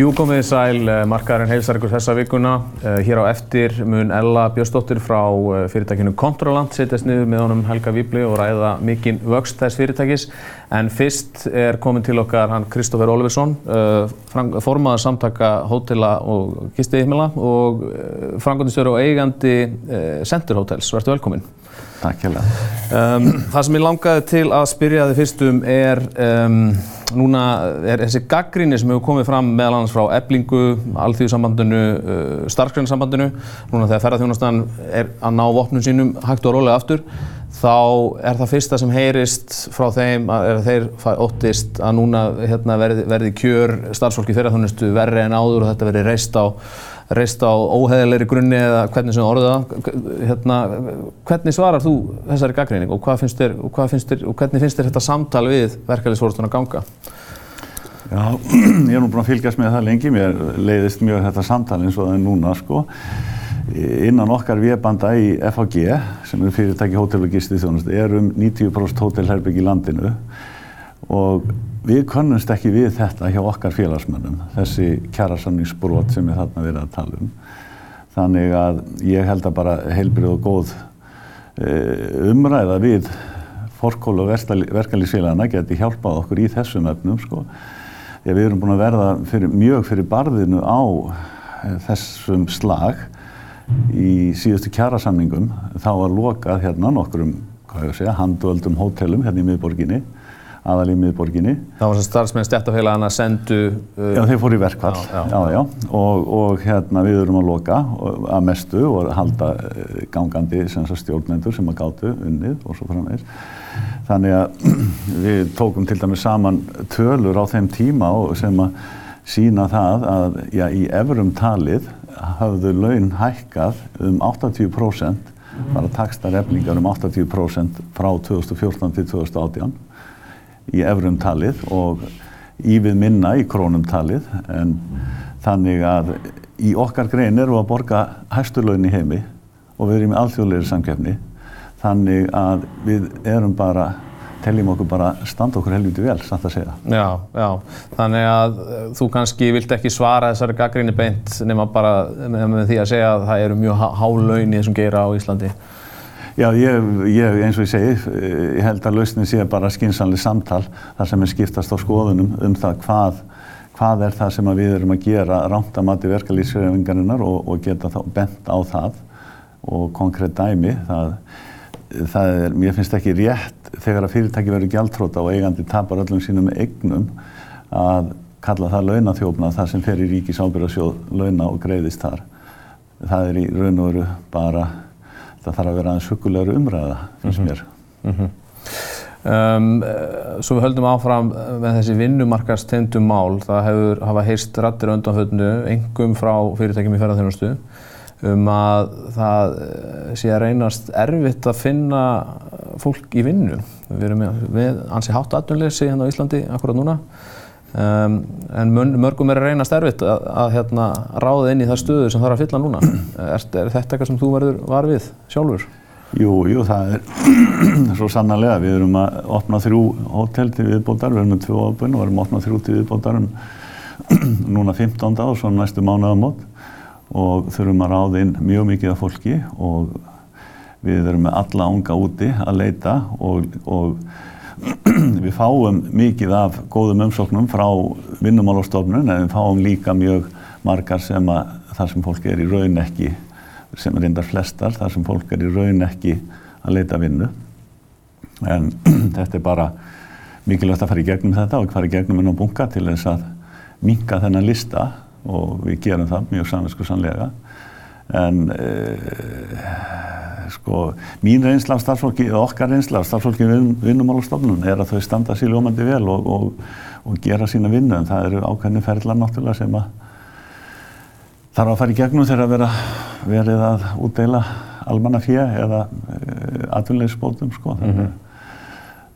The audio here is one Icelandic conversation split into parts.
Jú komið sæl, eh, markaðarinn heilsar ykkur þessa vikuna. Eh, hér á eftir mun Ella Björnsdóttir frá eh, fyrirtækinu Controlant setjast niður með honum Helga Víbli og ræða mikinn vöxt þess fyrirtækis. En fyrst er komin til okkar hann Kristófer Oliversson, formaður samtaka hótela og gistiðihmila og frangotistjóri og eigandi Center Hotels. Verður velkominn. Takk hjá um, Það sem ég langaði til að spyrja þið fyrstum er um, núna er þessi gaggríni sem hefur komið fram meðal annars frá eblingu, alþjóðsambandinu, uh, starfsgrænsambandinu núna þegar ferðarþjónastan er að ná vopnum sínum hægt og rólega aftur þá er það fyrsta sem heyrist frá þeim að þeir óttist að núna hérna, verði, verði kjör starfsfólki ferðarþjónustu verri en áður og þetta verði reist á reist á óheðilegri grunni eða hvernig sem orðið það. Hérna, hvernig svarar þú þessari gaggreining og, hvað þér, og, hvað þér, og hvernig finnst þér þetta samtal við verkefliðsfórstun að ganga? Já, ég er nú búinn að fylgjast með það lengi. Mér leiðist mjög þetta samtal eins og það er núna sko. Innan okkar viðbanda í FHG, sem er fyrirtæki hótellogisti þjónust, er um 90% hótelherbygg í landinu og við könnumst ekki við þetta hjá okkar félagsmönnum, þessi kjærasamningsbrot sem við þarna verið að tala um. Þannig að ég held að bara heilbrið og góð e, umræða við fórkól og verkanlýsfélagana geti hjálpað okkur í þessum efnum sko. Við erum búin að verða fyrir, mjög fyrir barðinu á e, þessum slag í síðustu kjærasamningum. Þá var lokað hérna nokkurum, hvað ég að segja, handvöldum hótelum hérna í miðborginni aðal í miðborginni. Það var sem starfsmenn stjættafélagana sendu... Uh, já, þeir fóru í verkvall, já, já, já, og, og hérna við erum að loka að mestu og halda uh, gangandi stjórnendur sem að gátu unnið og svo framvegs. Þannig að við tókum til dæmis saman tölur á þeim tíma sem að sína það að já, í efrum talið hafðu laun hækkað um 80% bara takstar eflingar um 80% frá 2014 til 2018 í efrum talið og ívið minna í krónum talið en þannig að í okkar grein eru að borga hæstulögn í heimi og við erum í alþjóðleiri samkefni þannig að við erum bara teljum okkur bara standa okkur helviti vel, satt að segja. Já, já, þannig að þú kannski vilt ekki svara þessari gaggrinni beint nema bara með því að segja að það eru mjög há laun í þessum geira á Íslandi. Já, ég, ég, eins og ég segi, ég held að lausnin sé bara skynsanlega samtal þar sem er skiptast á skoðunum um það hvað, hvað er það sem við erum að gera rámt að mati verkalýsfjöfingarinnar og, og geta þá bent á það og konkrétt dæmi. Það, það er, mér finnst ekki rétt þegar að fyrirtæki verður gjaldtróta og eigandi tapar öllum sínum eignum að kalla það launathjófna þar sem fer í ríkis ábyrðasjóð launa og greiðist þar. Það er í raun og veru bara það þarf að vera aðeins hugulegur umræða, finnst mhm. mér. Mm -hmm. um, svo við höldum áfram með þessi vinnumarkastendum mál. Það hefur hafa heist rattir undanföldnu, engum frá fyrirtækjum í ferðarþjónustu, um að það eh, sé að reynast erfitt að finna fólk í vinnu. Við erum með ansi hátt aðdunleysi hérna á Íslandi akkurat núna. Um, en mörgum er að reyna stærfitt að, að hérna, ráða inn í það stöðu sem er að fylla núna. Er, er þetta eitthvað sem þú verður var við sjálfur? Jú, jú, það er svo sannarlega. Við erum að opna þrjú hótel til viðbótar, við erum með tvö ábyrn og erum að opna þrjú til viðbótar um núna 15. og svo næstu mánuðamót og þurfum að ráða inn mjög mikið af fólki og við erum með alla ánga úti að leita og, og við fáum mikið af góðum umsóknum frá vinnumálastofnun en við fáum líka mjög margar sem að þar sem fólk er í raun ekki, sem er reyndar flestar, þar sem fólk er í raun ekki að leita vinnu. En þetta er bara mikilvægt að fara í gegnum þetta og fara í gegnum inn á bunga til þess að minka þennan lista og við gerum það mjög samvinsku sannlega. En e sko, mín reynsla af starfsfólki, eða okkar reynsla af starfsfólki vin, vinnumálastofnun er að þau standa sér ljómandi vel og, og, og gera sína vinnu en það eru ákveðni ferðlar náttúrulega sem að þarf að fara í gegnum þegar að vera verið að útdeila almanna fjö eða e, eh, atvinnlegisbótum sko. Mm -hmm.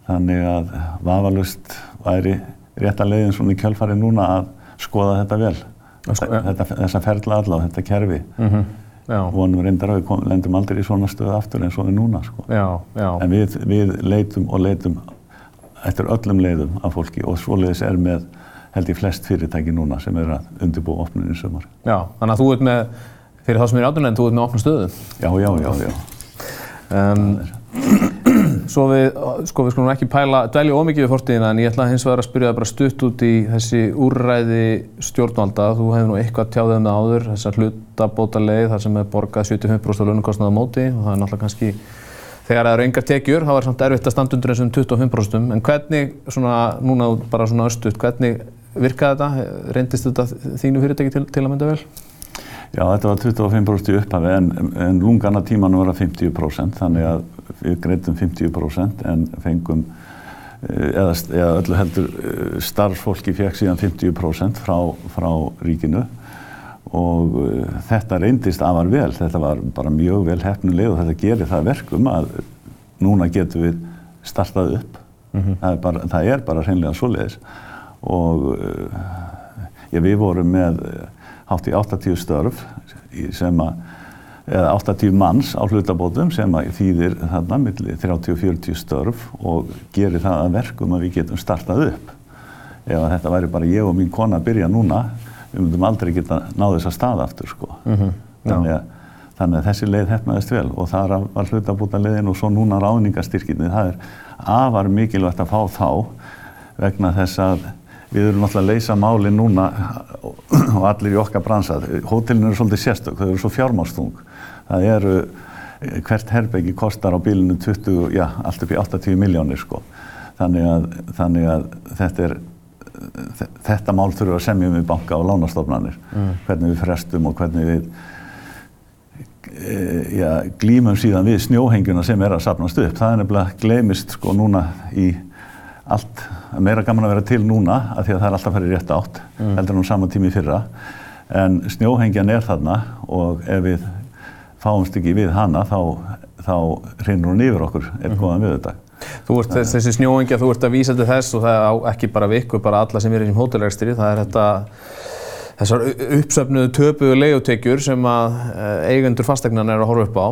Þannig að vafalust væri rétt að leiðin svona í kjálfari núna að skoða þetta vel. Sko, þetta, þessa ferðla allavega, þetta kerfi. Mm -hmm vonum reyndar að við lendum aldrei í svona stöðu aftur eins og við núna sko. já, já. en við, við leitum og leitum eftir öllum leiðum af fólki og svoleiðis er með held ég flest fyrirtæki núna sem er að undirbúa opnunin sömur. Já, þannig að þú ert með, fyrir þá sem er í áttunlegin, þú ert með opna stöðu. Já, já, já, já. Um, svo við, sko við skulum ekki pæla, dvelja ómikið við fortíðina en ég ætla hins vegar að spyrja það bara stutt út í þessi úrræði stjórnvalda. Þú hefur nú eitthvað tjáðið með áður, þessar hlutabóta leið þar sem er borgað 75% launukostnaða móti og það er náttúrulega kannski þegar það eru engar tekjur, þá er samt erfitt að standa undir þessum 25% en hvernig, svona, núna bara svona östuðt, hvernig virkaði þetta? Reyndist þetta þínu fyrirtæki til, til að mynda vel? Já, þetta var 25% í upphafi en, en lungana tímanu var að 50% þannig að við greitum 50% en fengum eða, eða öllu heldur starfsfólki fekk síðan 50% frá, frá ríkinu. Og uh, þetta reyndist afar vel, þetta var bara mjög vel hefnuleg og þetta gerir það verkum að núna getum við startað upp, mm -hmm. það, er bara, það er bara hreinlega svoleiðis. Og ja, við vorum með hátt í 80 störf sem að eða 80 manns á hlutabótum sem þýðir þarna millir 30-40 störf og gerir það að verkum að við getum startað upp. Ef þetta væri bara ég og mín kona að byrja núna við myndum aldrei geta náðu þess að staða aftur sko. Mm -hmm. þannig, að, þannig að þessi leið hefnaðist vel og það var hlutabúta leiðin og svo núna ráðningastyrkinni. Það er afar mikilvægt að fá þá vegna þess að við erum náttúrulega að leysa máli núna og allir í okkar bransað. Hótelin eru svolítið sérstök, þau eru svo fjármástung. Það eru, hvert herbyggi kostar á bílinu 20, já, allt upp í 80 miljónir sko. Þannig að, þannig að þetta er þetta mál þurfum að semja um í banka og lánastofnanir mm. hvernig við frestum og hvernig við e, ja, glýmum síðan við snjóhengjuna sem er að sapnast upp það er nefnilega glemist sko núna í allt, meira gaman að vera til núna af því að það er alltaf í rétt átt mm. heldur nú saman tími fyrra en snjóhengjan er þarna og ef við fáumst ekki við hana þá, þá hrinnur hún yfir okkur er mm. góðan við þetta Þú ert þess, þessi snjóingja, þú ert að vísa til þess og það er ekki bara vikku, bara alla sem er í hótelregstri, það er þetta þessar uppsöfnuðu töpuðu leigutekjur sem að eh, eigendur fastegnan er að horfa upp á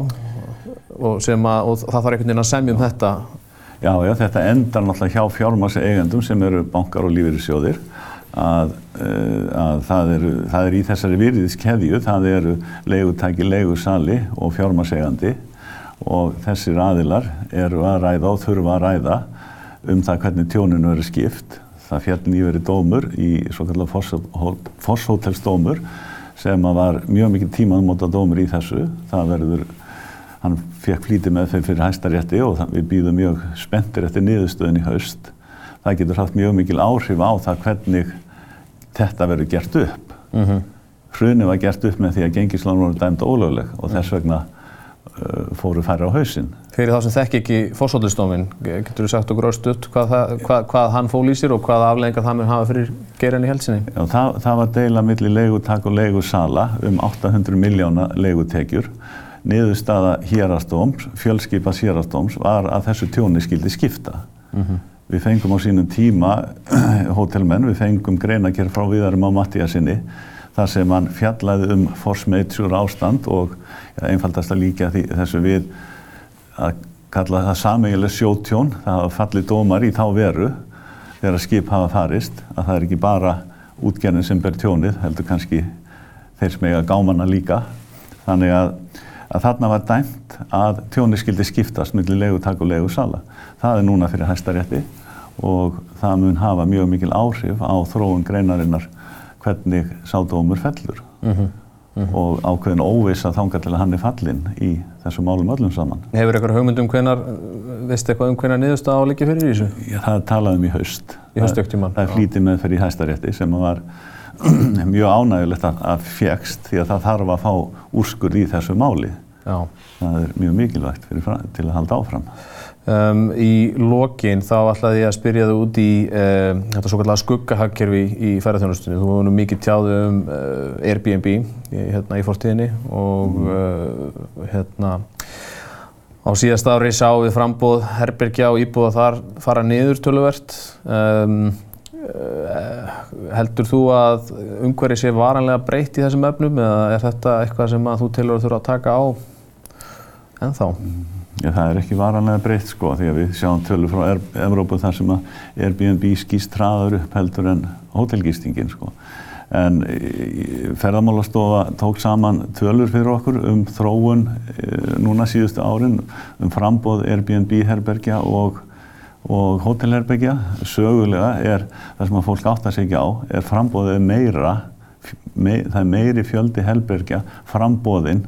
og, að, og það þarf einhvern veginn að semja um þetta. Já, já, þetta endar náttúrulega hjá fjármasi eigendum sem eru bankar og lífeyrissjóðir að, eh, að það, eru, það er í þessari virðiskeðju, það eru leigutæki, leigursali og fjármasegandi og þessir aðilar eru að ræða og þurfa að ræða um það hvernig tjóninu verið skipt. Það fjallin í verið dómur í svo kallar Fosshótelsdómur sem var mjög mikið tímaðmóta dómur í þessu. Það verður, hann fekk flítið með þeim fyrir hæstarétti og við býðum mjög spenntir eftir niðurstöðin í haust. Það getur haft mjög mikil áhrif á það hvernig þetta verður gert upp. Mm -hmm. Hrunni var gert upp með því að gengislán voru dæmt ólögleg og þess vegna Uh, fóru færri á hausinn. Fyrir þá sem þekk ekki fórsóttistofin, getur þú sagt okkur ástuðt hvað, hvað, hvað hann fól í sér og hvaða afleggingar það mun hafa fyrir geran í helsinni? Já, það, það var deila millir leigutak og leigusala um 800 miljóna leigutekjur. Niðurstaða hérastóms, fjölskypas hérastóms var að þessu tjóni skildi skipta. Mm -hmm. Við fengum á sínum tíma, hótelmenn, við fengum greinakerð frá viðarum á Mattíasinni þar sem hann fjallaði um majeure ástand og ja, einfaldast að líka því, þessu við að kalla það sameigileg sjótjón, það hafa fallið dómar í þá veru þegar skip hafa farist, að það er ekki bara útgerðin sem ber tjónið, heldur kannski þeir sem eiga gámanna líka. Þannig að, að þarna var dæmt að tjónið skildi skiptast millir legutak og legusala. Það er núna fyrir hæstarétti og það mun hafa mjög mikil áhrif á þróun greinarinnar hvernig sádómur fellur mm -hmm. Mm -hmm. og ákveðin óviss að þánga til að hann er fallin í þessum málum öllum saman. Hefur eitthvað hugmynd um hvenar, veistu eitthvað um hvenar niðurstað áleiki fyrir þessu? Já, það talaðum í haust. Í haustöktíman? Það er flítið með fyrir hæstarétti sem var mjög ánægulegt að fjekst því að það þarf að fá úrskur í þessu máli. Já. Það er mjög mikilvægt fyrir, til að halda áfram. Um, í lokin þá ætlaði ég að spyrja þú út í um, þetta svo kallega skuggahagkerfi í ferðarþjónustunni. Þú hefur nú mikið tjáðu um uh, Airbnb í, hérna, í fórtíðinni og mm. uh, hérna, á síðast ári sáum við frambóð herbergja og íbúða þar fara niður töluvert. Um, heldur þú að umhverfið sé varanlega breytt í þessum öfnum eða er þetta eitthvað sem þú tilur að þurfa að taka á ennþá? Já, það er ekki varanlega breytt sko því að við sjáum tölur frá er Evrópu þar sem að Airbnb skýst hraður upp heldur en hótelgistingin sko. En ferðamálastofa tók saman tölur fyrir okkur um þróun e, núna síðustu árin um frambóð Airbnb herbergja og, og hótelherbergja. Sögulega er það sem að fólk átt að segja á er frambóðið meira, me, það er meiri fjöldi herbergja frambóðinn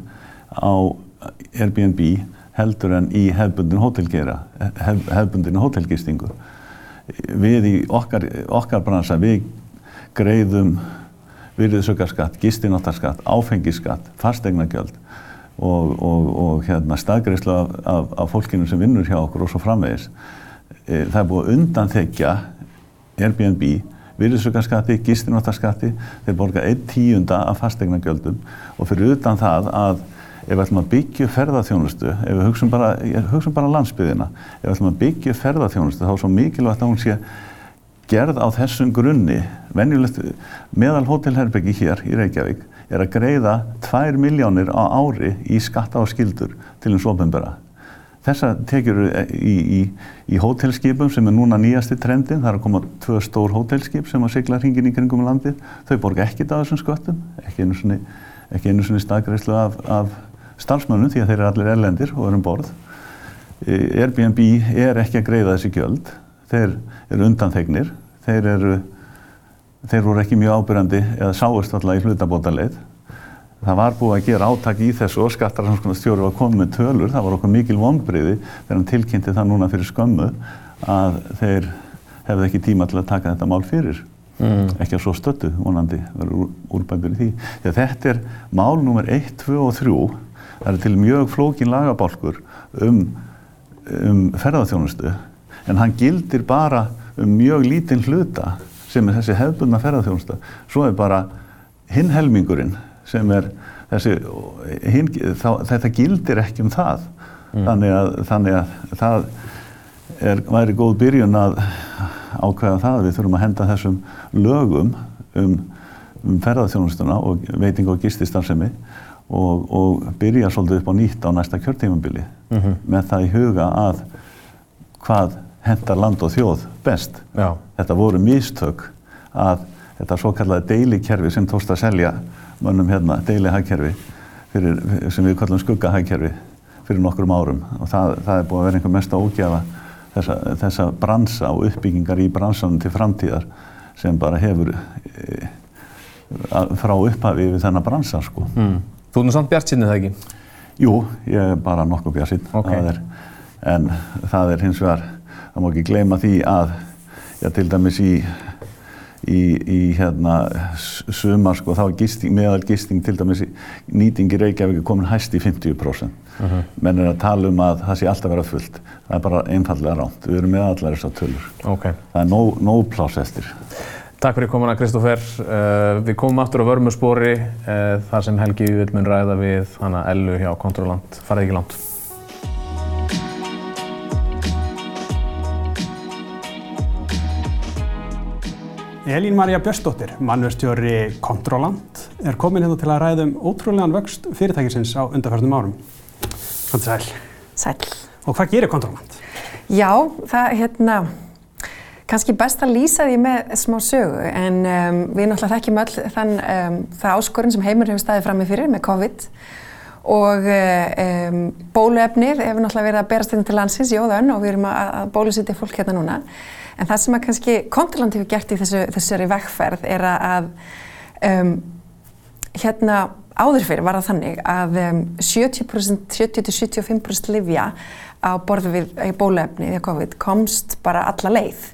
á Airbnb heldur en í hefbundin hótelgera, hef, hefbundin hótelgistingu. Við í okkar, okkar bransa, við greiðum virðisaukarskatt, gistináttarskatt, áfengisskatt, fastegnagjöld og, og, og hérna, staðgreifslu af, af, af fólkinu sem vinnur hjá okkur og svo framvegis. E, það er búið undanþekja Airbnb, virðisaukarskatti, gistináttarskatti, þeir borga einn tíunda af fastegnagjöldum og fyrir utan það að ef við ætlum að byggja ferðarþjónustu, ef við hugsun bara, bara landsbyðina, ef við ætlum að byggja ferðarþjónustu þá er svo mikilvægt að hún sé gerð á þessum grunni, venjulegt meðal hótelherbyggi hér í Reykjavík er að greiða 2 miljónir á ári í skatta og skildur til eins ofinbera. Þessa tekjur í, í, í hótelskipum sem er núna nýjasti trendin, það er að koma tvö stór hótelskip sem að sigla hringin í kringum landið, þau borga ekkit af þessum sköttum, ekki einu einu svoni staðgreifslu af, af starfsmönnum því að þeir eru allir erlendir og eru um borð. Airbnb er ekki að greiða þessi gjöld, þeir eru undanþegnir, þeir eru, þeir voru ekki mjög ábyrjandi eða sáist alltaf í hlutabótaleið. Það var búið að gera átak í þessu og skattarhanskónastjóri var komið með tölur, það var okkur mikil vonbriði þegar hann tilkynnti það núna fyrir skömmu að þeir hefði ekki tíma til að taka þetta mál fyrir. Mm. Ekki að svo stöttu, vonandi, verður úrbæður í því. Þegar þetta er mál nummer 1, 2 og 3 Það er til mjög flókin lagabálkur um, um ferðarþjónustu en hann gildir bara um mjög lítinn hluta sem er þessi hefðbundna ferðarþjónusta. Svo er bara hinn helmingurinn sem er þessi, hin, þá, þetta gildir ekki um það. Mm. Þannig, að, þannig að það er, væri góð byrjun að ákveða það að við þurfum að henda þessum lögum um, um ferðarþjónustuna og veiting og gististarfsemi og, og byrja svolítið upp á nýtt á næsta kjörtímanbili mm -hmm. með það í huga að hvað hendar land og þjóð best. Já. Þetta voru mistök að þetta svo kallaði deilikerfi sem tóst að selja mönnum hérna, deilihækkerfi sem við kallum skuggahækkerfi fyrir nokkrum árum og það, það er búið að vera einhver mest að ógjafa þessa, þessa bransa og uppbyggingar í bransanum til framtíðar sem bara hefur e, frá upphafi við þennan bransa sko. Mm. Þú er nú samt bjart sinnið það ekki? Jú, ég er bara nokkuð bjart sinn. Okay. En það er hins vegar, það má ekki gleyma því að, já til dæmis í, í, í hérna sumar sko, þá er gisting, meðal gisting til dæmis í nýtingi Reykjavík er komin hæst í 50%. Uh -huh. Menn er að tala um að það sé alltaf verið fullt. Það er bara einfallega ránt. Við erum með allar þessar tölur. Okay. Það er nóg, nóg pláss eftir. Takk fyrir komuna Kristófer. Uh, við komum aftur á vörmuspori uh, þar sem Helgi vil mun ræða við hana Ellu hjá Kontrolant. Farið ekki langt. Elín Marja Björnsdóttir, mannverðstjóri Kontrolant, er komin hérna til að ræða um ótrúlegan vöxt fyrirtækisins á undarfærtum árum. Svolítið sæl. Sæl. Og hvað gerir Kontrolant? Já, það er hérna kannski best að lýsa því með smá sögu en um, við náttúrulega þekkjum öll þann um, það áskorun sem heimur hefur staðið fram með fyrir með COVID og um, bóluefnið hefur náttúrulega verið að berast þetta til landsins í óðan og við erum að, að bólusetja fólk hérna núna. En það sem að kannski Konturland hefur gert í þessu, þessari vekkferð er að hérna áður fyrir var það þannig að 70%, 70-75% livja á borðu við bóluefni því að COVID komst bara alla leið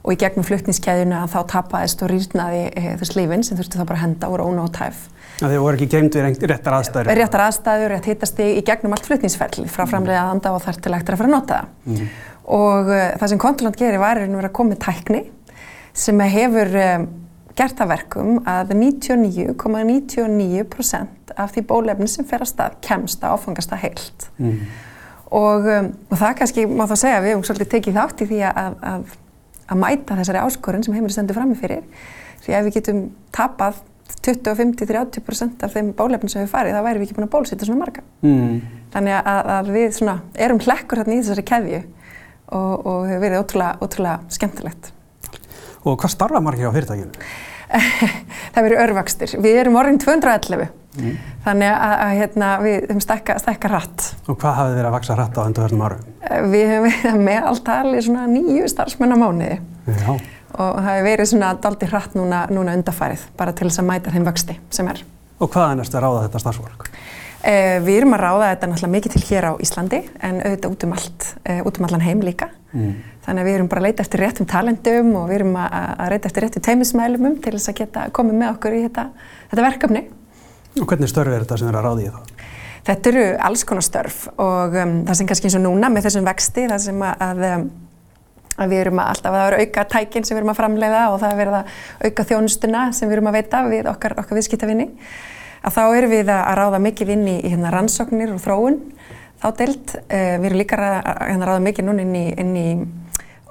og í gegnum flutningskæðuna þá tapaðist og rýrnaði e, þess lífin sem þurfti þá bara að henda og voru ónótæf. Það voru ekki geimt við réttar aðstæður? Réttar aðstæður, rétt hittast í, í gegnum allt flutningsferli frá framlega að anda og þar til eftir að fara að nota það. Mm. Og uh, það sem Konturland gerir var að vera komið tækni sem hefur um, gert að verkum að 99,99% ,99 af því bólefni sem fer að stað kemst að áfangast að heilt. Mm. Og, um, og það kannski má þá segja að við hefum svolítið tekið þátt í því að, að að mæta þessari áskorun sem heimili stendur fram með fyrir. Því ef við getum tapað 25-30% af þeim bólefnum sem við farið, þá væri við ekki búin að bólusetja svona marga. Mm. Þannig að, að við svona erum hlekkur hérna í þessari keðju og, og hefur verið ótrúlega, ótrúlega skemmtilegt. Og hvað starfa margir á fyrirtækinu? það verið örvakstir. Við erum orðin 211, þannig að, að hérna, við höfum stækka, rætt. Og hvað hafið þið verið að vaksa hratt á undanförnum árum? Við höfum verið meðaltali svona nýju starfsmenn á mánuði Já. og það hefur verið svona daldi hratt núna, núna undarfærið, bara til þess að mæta þeim vöxti sem er. Og hvað er næstu að ráða þetta starfsfólk? Eh, við erum að ráða þetta náttúrulega mikið til hér á Íslandi en auðvitað út um, allt, eh, út um allan heim líka. Mm. Þannig að við erum bara að leita eftir réttum talendum og við erum að, að leita eftir réttum teimismælumum til þess að geta komið með okkur í þetta, þetta verkefni. Og hvernig störfi er þetta sem þið er að ráði í þá? Þetta eru alls konar störf og um, það sem kannski eins og núna með þessum vexti, það sem að, að, um, að við erum að alltaf að auka tækin sem við erum að framleiða og það er verið að auka þjónustuna sem við erum að veita við okkar, okkar viðskiptavinni, að þá erum við að, ráða mikið inn í, hérna, rannsóknir og þróun þá deilt. Uh, við erum líka að að ráða mikið núna inn í, inn í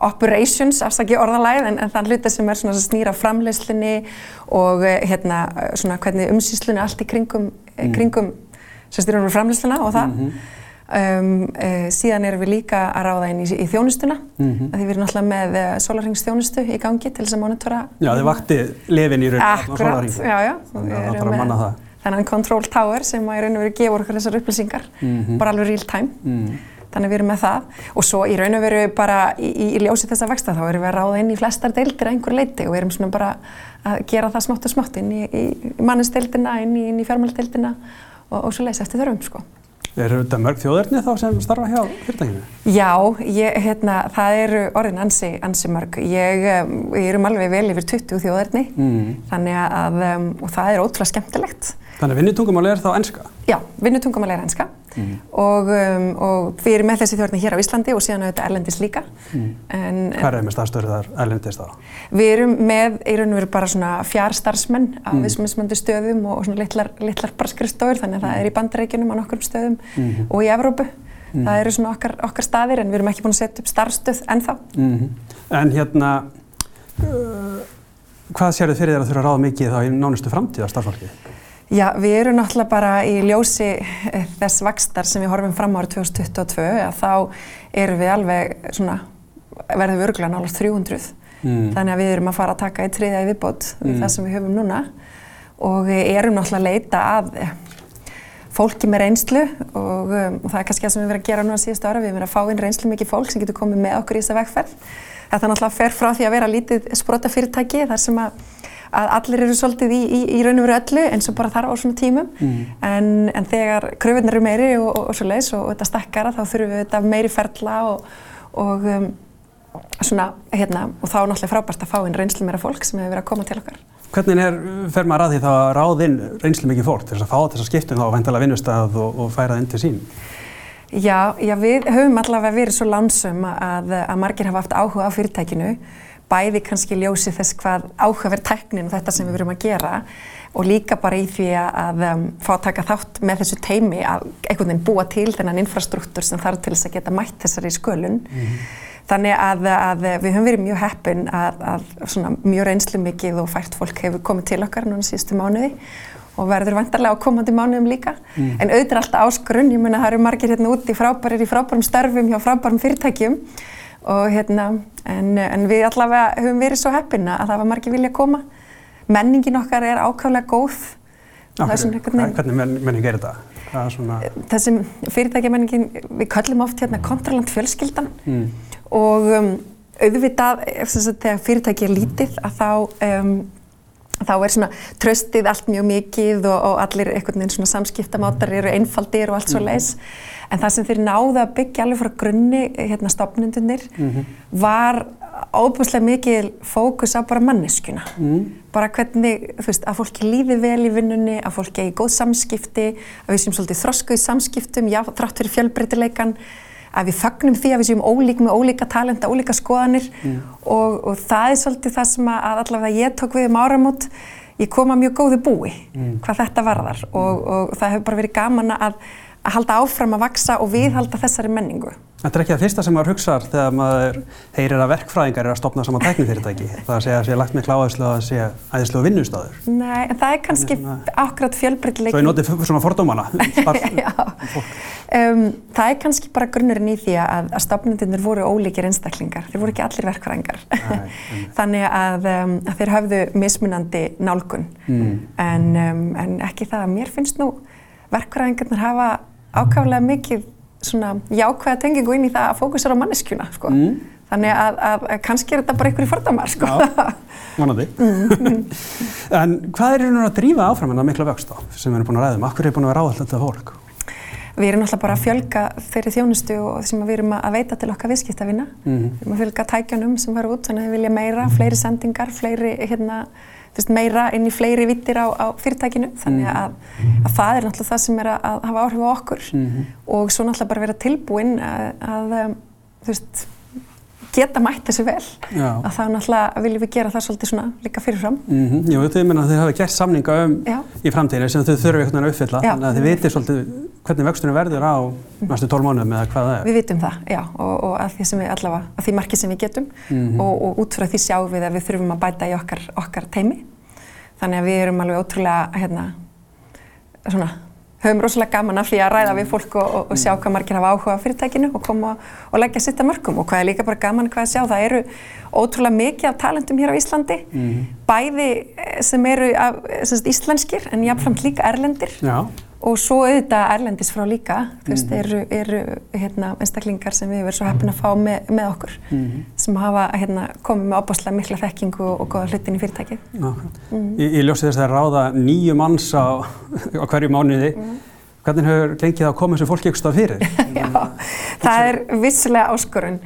operations, afsaki orðalæð, en, en þann hluta sem er svona að snýra framleiðslunni og eh, hérna svona hvernig umsýslunni allt í kringum, mm. kringum sem styrjum við framleiðsluna og það. Mhm. Um, uh, síðan erum við líka að ráða inn í, í þjónustuna, Mhm. því við erum náttúrulega með uh, sólarringsþjónustu í gangi til þess að monitora Já, þið vakti lefin í raun Akkurat, já, já. Þannig að það þarf að manna það. Þennan control tower sem að í raun og veru gefur okkur þessar upplýsingar, Mhm. bara alveg real time. Þannig að við erum með það og svo í raun og veru bara í, í, í ljósi þessa vexta þá erum við að ráða inn í flestar deildir að einhver leiti og við erum svona bara að gera það smátt og smátt inn í, í, manninsdeildina, inn í, í fjármáldeildina og, og svo leiðis eftir þörfum sko. Er þetta mörg þjóðerni þá sem starfa hjá fyrirtækinu? Já, ég, hérna, það eru orðin ansi, ansi mörg. Ég, um, ég erum alveg vel yfir 20 þjóðerni Mm. þannig að um, og það er ótrúlega skemmtilegt. Þannig að vinnutungumáli er þá enska? Já, vinnutungumál er enska og, um, og við erum með þessi þjóðarni hér á Íslandi og síðan auðvitað erlendis líka. En, Hvað er með staðstöru þar erlendist þá? Við erum með, í raun og veru bara svona fjarstarfsmenn á mm. vissmjöndi stöðum og svona litlar, litlar bara skrifstofur þannig að það er í bandarækjunum á nokkrum stöðum og í Evrópu. Það eru svona okkar, okkar staðir en við erum ekki búin að setja upp starfstöð ennþá. Mm En hérna, uh, hvað sér þið fyrir þér að þurfa að ráða mikið þá í nánustu framtíð á starfsfólki? Já, við erum náttúrulega bara í ljósi eh, þess vakstar sem við horfum fram árið 2022 að þá erum við alveg svona, verðum við örgulega náttúrulega 300. Mm. Þannig að við erum að fara að taka í triðja í viðbót við það sem við höfum núna og erum náttúrulega að leita að eh, fólki með reynslu og, um, og það er kannski það sem við verðum að gera núna síðustu ára. Við erum að fá inn reynslu mikið fólk sem getur komið með okkur í þessa vegferð. Þetta náttúrulega fer frá því að vera lítið sprota fyrirtæki þar sem að, að allir eru svolítið í, í, í raun og veru öllu eins og bara þarf á svona tímum. En, en þegar kröfunar eru meiri og, og, og svo leiðis og, þetta stekkara þá þurfum við þetta meiri ferla og, og um, svona, hérna, og þá er náttúrulega frábært að fá inn reynslu meira fólk sem hefur verið að koma til okkar. Hvernig er, fer maður að því þá að ráða inn reynslu mikið fólk til þess að fá þessa skiptum þá að væntalega vinnustað og, og færa það inn til sín? Já, já, við höfum allavega verið svo lánsum að, að margir hafa haft áhuga á fyrirtækinu, bæði kannski ljósi þess hvað áhugaverð tæknin og þetta sem við verum að gera og líka bara í því að um, fá að taka þátt með þessu teimi að einhvern veginn búa til þennan infrastruktúr sem þarf til þess að geta mætt þessari skölun. Þannig að, að við höfum verið mjög heppin að, að svona mjög reynslu mikið og fært fólk hefur komið til okkar núna síðustu mánuði og verður vantarlega á komandi mánuðum líka. En auðvitað er alltaf áskorun, ég meina það eru margir hérna úti frábærir í frábærum störfum hjá frábærum fyrirtækjum og hérna, en, en við allavega höfum verið svo heppin að það var margir vilja koma. Menningin okkar er ákvæmlega góð. Veginn- Hvernig men, menning er þetta? Svona... Þessum fyrirtækjamenningin, við köllum oft hérna kontraland fjölskyldan Mm. og um, auðvitað sem sagt, þegar fyrirtæki er lítið að þá, um, þá er svona tröstið allt mjög mikið og, og allir einhvern veginn svona samskiptamátar eru einfaldir og allt svo leis en það sem þeir náðu að byggja alveg frá grunni hérna stopnundunir var óbúslega mikið fókus á bara manneskuna bara hvernig, þú veist, að fólki lífi vel í vinnunni, að fólki eigi góð samskipti að við séum svolítið þroskuð samskiptum já, þrátt fyrir fjölbreytileikan að við fagnum því að við séum ólík með ólíka talenta, ólíka skoðanir. Og, og það er svolítið það sem að allavega ég tók við um áramót. Ég kom að mjög góðu búi hvað þetta varðar. Og, og það hefur bara verið gaman að, að halda áfram að vaksa og viðhalda þessari menningu. Þetta er ekki það fyrsta sem maður hugsaðar þegar maður heyrir að verkfræðingar er að stopna saman tæknifyrirtæki. Það að segja að sé lagt með kláðislu að sé æðislu vinnustáður. Nei, en það er kannski akkurat fjölbreytileiki. Svo ég notið svona fordómana. Um, það er kannski bara grunnurinn í því að, að stopnendunir voru ólíkir einstaklingar. Þeir voru ekki allir verkfræðingar. Þannig að, um, að þeir hafðu mismunandi nálgun. Mm. En, um, en ekki það að mér finnst nú verkfræðingarnir hafa ákaflega mikið svona jákvæða tengingu inn í það að fókusera á manneskjuna sko. Mm. Þannig að, að, kannski er þetta bara einhverju fordamar sko. Já, vonandi. Mm. en hvað er hérna að drífa áfram en það mikla vöxt á sem við erum búin að ræða um? Akkur er búin að vera áhald þetta fólk? Við erum náttúrulega bara að fjölga þeirri þjónustu og sem við erum að veita til okkar viðskiptavina. Mm. Við erum að fjölga tækjanum sem var út, þannig að við vilja meira, fleiri sendingar, fleiri hérna, veist, meira inn í fleiri vittir á, á fyrirtækinu þannig mhm. að, að það er náttúrulega það sem er að, að hafa áhrif á okkur mm -hmm. og svo náttúrulega bara vera tilbúinn að, að um, veist, geta mætt þessu vel Já. að þá náttúrulega viljum við gera það svolítið svona líka fyrirfram mm -hmm. Jú, þau menna að þau hafa gert samninga um Já. Í framtíðinu sem þau þurfu einhvern veginn að uppfylla Já. þannig að þið veitir svolítið hvernig vöxtunum verður á næstu tól mánuðum eða hvað það er Við vitum það, já, og, og að því sem við allavega að því marki sem við getum mm -hmm. og, og út frá því sjáum við að við þurfum að bæta í okkar, okkar teimi þannig að við erum alveg ótrúlega hérna, svona, höfum rosalega gaman af því að ræða við fólk og, og, og sjá hvað margir hafa áhuga á fyrirtækinu og koma og leggja sitt að mörgum og hvað er líka bara gaman hvað að sjá, það eru ótrúlega mikið af talentum hér á Íslandi. Mm -hmm. bæði eh, sem eru af, sem íslenskir en jáfnframt líka erlendir. Já og svo auðvitað erlendis frá líka þú veist, mhm. eru, eru hérna, einstaklingar sem við verðum svo heppin að fá með, með okkur mm -hmm. sem hafa hérna, komið með opbáslega mikla þekkingu og, og goða hlutin í fyrirtækið mm -hmm. Ég ljósi þess að ráða nýju manns á, á hverju mánuði mm -hmm. hvernig hefur gengið að koma þessu fólki ykkur stað fyrir? Já, það er vissulega áskorun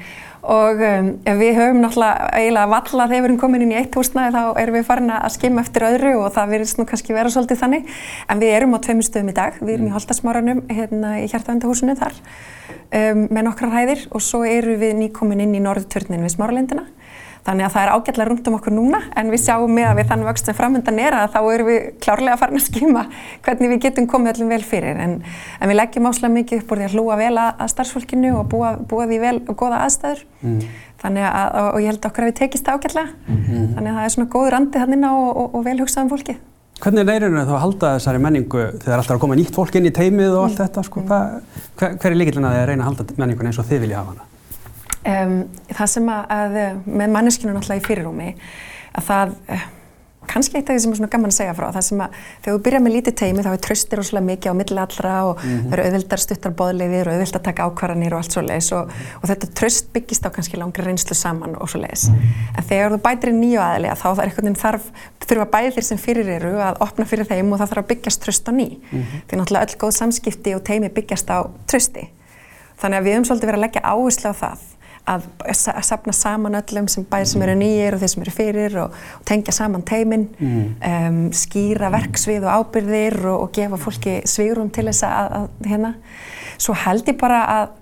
og um, við höfum náttúrulega eiginlega valla þegar við erum komin inn í eitt húsnaði þá erum við farin að skimma eftir öðru og það verðist nú kannski vera svolítið þannig. En við erum á tveimur stöðum í dag, við erum í mm. Holtasmáranum hérna í hjartavendahúsinu þar um, með nokkra hæðir. Og svo eru við nýkomin inn í norðutörnin við Smáralindina Þannig að það er ágætlega rundt um okkur núna en við sjáum með að við þann vöxt sem framöndan er að þá erum við klárlega farin að skima hvernig við getum komið öllum vel fyrir en, en við leggjum áslega mikið upp úr því að hlúa vel að, að starfsfólkinu og búa, búa því vel og goða aðstæður mm. þannig að, og ég held okkur að við tekist ágætlega mm -hmm. þannig að það er svona góð randi hann inn á og, og, og vel hugsaðum fólki. Hvernig er leirinu þá að halda þessari menningu þegar alltaf er að koma nýtt fólk inn í teimið og allt mm. þetta sko? Hva, hver, er líkilina að þið reyna að halda menningun eins og þið vilja hafa hana? Um, það sem að, að með manneskinu náttúrulega í fyrirrúmi að það, uh, kannski eitt af því sem er svona gaman að segja frá, það sem að þegar þú byrjar með lítið teimi þá er tröstir óslulega mikið á milli allra og mm -hmm. það eru auðvildar stuttar bóðleiðir og auðvild að taka ákvarðanir og allt svo leiðis og, mm -hmm. og þetta tröst byggist á kannski langri reynslu saman og svo leiðis. Mm -hmm. En þegar þú bætir í nýju aðlega þá er einhvern veginn þarf, þurfa bæðir þeir sem fyrir eru að opna fyrir þeim og það þarf að byggjast tröst á ný. Því náttúrulega öll góð samskipti og teimi byggjast á trösti. Þannig að við höfum svolítið verið að leggja áherslu á það að sapna saman öllum sem bæðir sem eru nýjir og þeir sem eru fyrir og, og tengja saman teiminn, mm. um, skýra verksvið og ábyrðir og, og gefa fólki svigurum til þess að, að hérna. Svo held ég bara að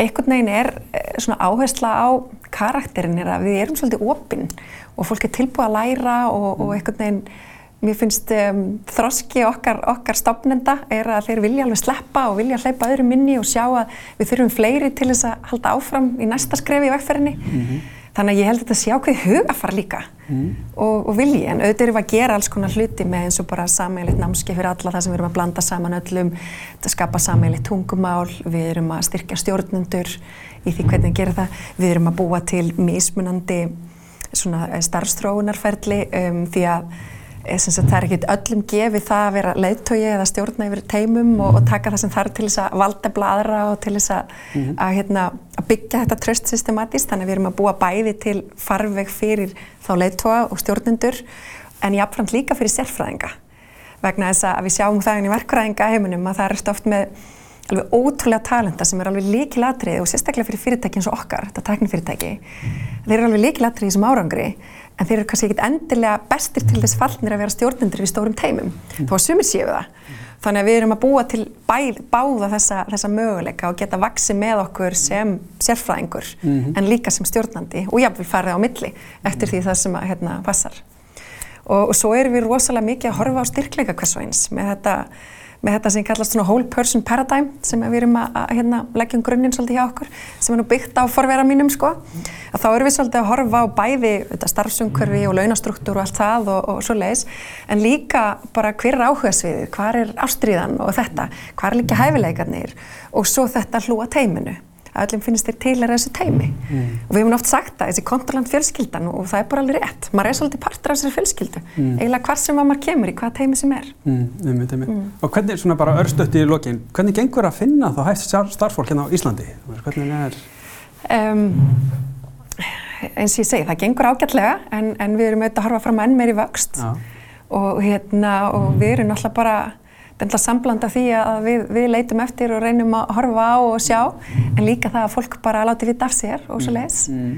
einhvern veginn er eh, svona áhersla á karakterin er að við erum svolítið opinn og fólk er tilbúið að læra og, og einhvern veginn Mér finnst um, þroski okkar, okkar stopnenda er að þeir vilja alveg sleppa og vilja hleypa öðrum inni og sjá að við þurfum fleiri til þess að halda áfram í næsta skrefi í vegferðinni. Mm -hmm. Þannig að ég held að þetta sé ákveði hugafar líka mm og, og vilji. En auðvitað erum við að gera alls konar hluti með eins og bara sammeilitt námski fyrir alla það sem við erum að blanda saman öllum, að skapa sammeilitt tungumál, við erum að styrkja stjórnundur í því hvernig við gerum það, við erum að búa til mismunandi starfstróunarferli um, því að það er ekkert öllum gefið það að vera leiðtói eða stjórna yfir teimum og, og taka það sem þarf til þess að valda bladra og til þess að, mm -hmm. að, hérna, að byggja þetta tröst systematíst þannig að við erum að búa bæði til farveg fyrir þá leiðtóa og stjórnendur en jáfnframt líka fyrir sérfræðinga. Vegna þess að við sjáum það í verkfræðinga heiminum að það er oft með alveg ótrúlega talenta sem er alveg líkilatrið og sérstaklega fyrir fyrirtæki eins og okkar, þetta teknifyrirtæki þeir eru alveg líkilatrið í þessum árangri en þeir eru kannski ekkit endilega bestir til þess fallnir að vera stjórnendur við stórum teimum mm. þó að sumir séu það mm. þannig að við erum að búa til bæð, báða þessa, þessa möguleika og geta vaksi með okkur sem sérfræðingur mm -hmm. en líka sem stjórnandi og jáfnvel farið á milli eftir því það sem að hérna passar og, og svo erum við rosalega mikið að horfa á styrkleika hvers og eins með þetta með þetta sem kallast svona whole person paradigm sem við erum að, að hérna, leggja um grunninn svolítið hjá okkur sem er nú byggt á forvera mínum sko. Að þá erum við svolítið að horfa á bæði starfsumkörfi og launastruktúr og allt það og, og svo leiðis en líka bara hver er áhuga sviðið, hvar er ástriðan og þetta, hvar er líka hæfileikarnir og svo þetta hlúa teiminu að öllum finnst þér til að þessu teimi mm. og við hefum oft sagt það, þessi kontrollant fjölskyldan og það er bara alveg rétt, maður er svolítið partur af þessari fjölskyldu, mm. eiginlega hvar sem maður kemur í hvaða teimi sem er mm, mm. Og hvernig, svona bara örstuðt í lokin hvernig gengur að finna þá hægt starfsfólk hérna á Íslandi? Hvernig er um, eins og ég segi, það gengur ágætlega en, en við erum auðvitað að horfa fram enn meir í vöxt og, hérna, og við erum alltaf bara þetta er alltaf samblanda því að við, við leitum eftir og reynum að horfa á og sjá en líka það að fólk bara láti vita af sér og svo leiðis mm.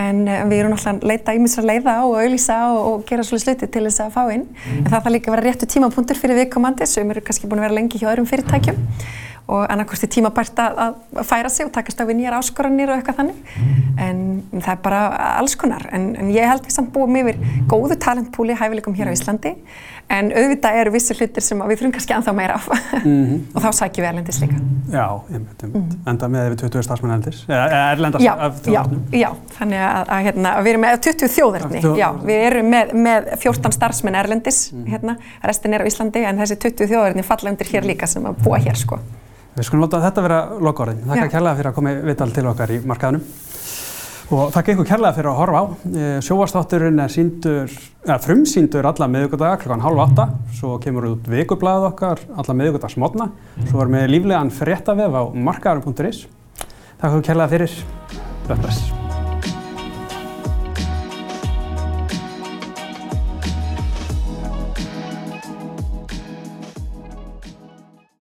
en uh, við erum alltaf að leita ímisra leiða og auðlýsa og, og gera svolítið sluti til þess að fá inn mm. en það þarf líka að vera réttu tímapunktur fyrir viðkomandi sem eru kannski búin að vera lengi hjá öðrum fyrirtækjum og annarkosti tímabært að færa sig og takast á við nýjar áskoranir og eitthvað þannig. En það er bara alls konar. En, en ég held við samt búum yfir góðu talentpúli hæfileikum hér á Íslandi. En auðvitað eru vissi hlutir sem við þurfum kannski anþá meira af. Mm -hmm. og þá sækjum við erlendis líka. Já, einmitt, einmitt. Mm -hmm. enda með yfir 20 starfsmenn erlendis erlendast já, af þjóðarnum Já, já, þannig að, að, hérna, að við erum með 20 þjóðarni, Þjó... já, við erum með, með 14 starfsmenn erlendis, mm -hmm. hérna. Restin er á Íslandi en þessi 20 þjóðarni falla undir hér líka sem að búa hér sko Við skulum láta þetta vera lokaorðin. Þakka kærlega fyrir að koma viðtal til okkar í markaðunum. Og þakka ykkur kærlega fyrir að horfa á. Eh, sjóastátturinn er síndur, eða frumsíndur alla miðugudaga klokkan halv átta. Svo kemur út vikublaðið okkar alla miðugudags mótna. Svo erum við líflegan fréttavef á markaðurum.is. Þakka ykkur kærlega fyrir. Bless.